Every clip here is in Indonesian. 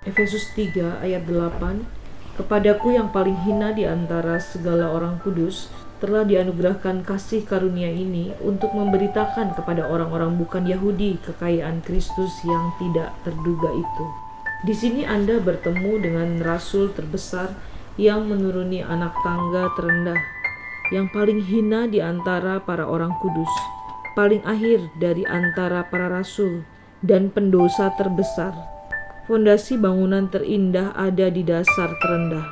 Efesus 3 ayat 8 Kepadaku yang paling hina di antara segala orang kudus telah dianugerahkan kasih karunia ini untuk memberitakan kepada orang-orang bukan Yahudi kekayaan Kristus yang tidak terduga itu. Di sini Anda bertemu dengan rasul terbesar yang menuruni anak tangga terendah, yang paling hina di antara para orang kudus, paling akhir dari antara para rasul, dan pendosa terbesar Fondasi bangunan terindah ada di dasar terendah.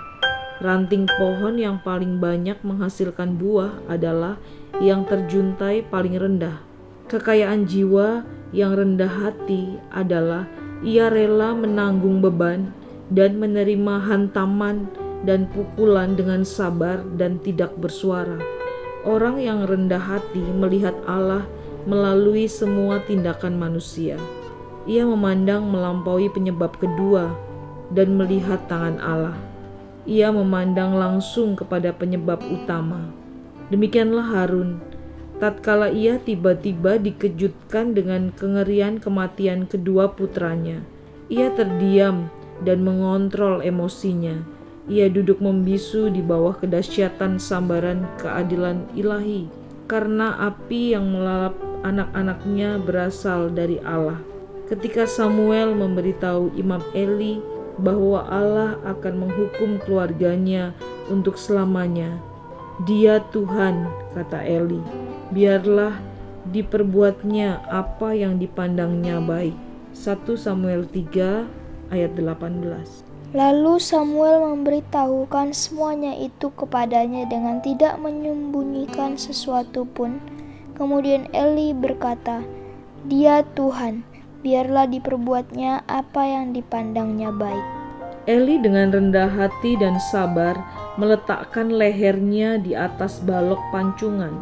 Ranting pohon yang paling banyak menghasilkan buah adalah yang terjuntai paling rendah. Kekayaan jiwa yang rendah hati adalah ia rela menanggung beban dan menerima hantaman dan pukulan dengan sabar dan tidak bersuara. Orang yang rendah hati melihat Allah melalui semua tindakan manusia. Ia memandang melampaui penyebab kedua dan melihat tangan Allah. Ia memandang langsung kepada penyebab utama. Demikianlah Harun, tatkala ia tiba-tiba dikejutkan dengan kengerian kematian kedua putranya. Ia terdiam dan mengontrol emosinya. Ia duduk membisu di bawah kedahsyatan sambaran keadilan ilahi, karena api yang melalap anak-anaknya berasal dari Allah. Ketika Samuel memberitahu Imam Eli bahwa Allah akan menghukum keluarganya untuk selamanya, "Dia Tuhan," kata Eli. "Biarlah diperbuatnya apa yang dipandangnya baik." 1 Samuel 3 ayat 18. Lalu Samuel memberitahukan semuanya itu kepadanya dengan tidak menyembunyikan sesuatu pun. Kemudian Eli berkata, "Dia Tuhan." Biarlah diperbuatnya apa yang dipandangnya baik. Eli dengan rendah hati dan sabar meletakkan lehernya di atas balok pancungan.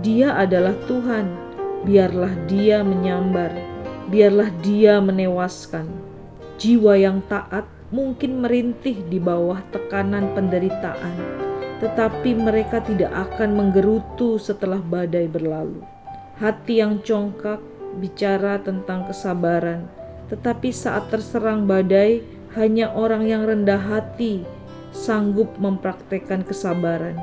Dia adalah Tuhan, biarlah dia menyambar, biarlah dia menewaskan. Jiwa yang taat mungkin merintih di bawah tekanan penderitaan, tetapi mereka tidak akan menggerutu setelah badai berlalu. Hati yang congkak bicara tentang kesabaran, tetapi saat terserang badai, hanya orang yang rendah hati sanggup mempraktekkan kesabaran.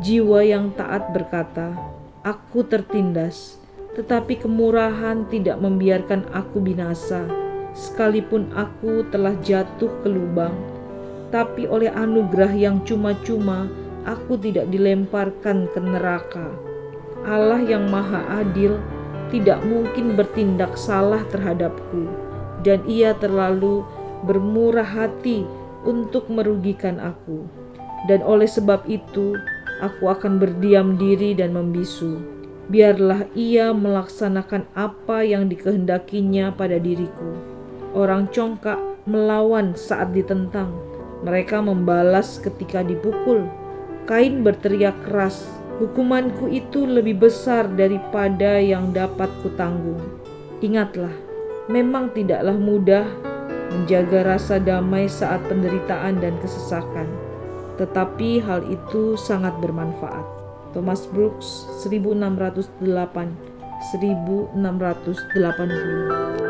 Jiwa yang taat berkata, "Aku tertindas, tetapi kemurahan tidak membiarkan aku binasa, sekalipun aku telah jatuh ke lubang." Tapi oleh anugerah yang cuma-cuma, aku tidak dilemparkan ke neraka. Allah yang Maha Adil tidak mungkin bertindak salah terhadapku, dan ia terlalu bermurah hati untuk merugikan aku. Dan oleh sebab itu, aku akan berdiam diri dan membisu. Biarlah ia melaksanakan apa yang dikehendakinya pada diriku. Orang congkak melawan saat ditentang. Mereka membalas ketika dipukul. Kain berteriak keras, Hukumanku itu lebih besar daripada yang dapat kutanggung. Ingatlah, memang tidaklah mudah menjaga rasa damai saat penderitaan dan kesesakan, tetapi hal itu sangat bermanfaat. Thomas Brooks 1608 1680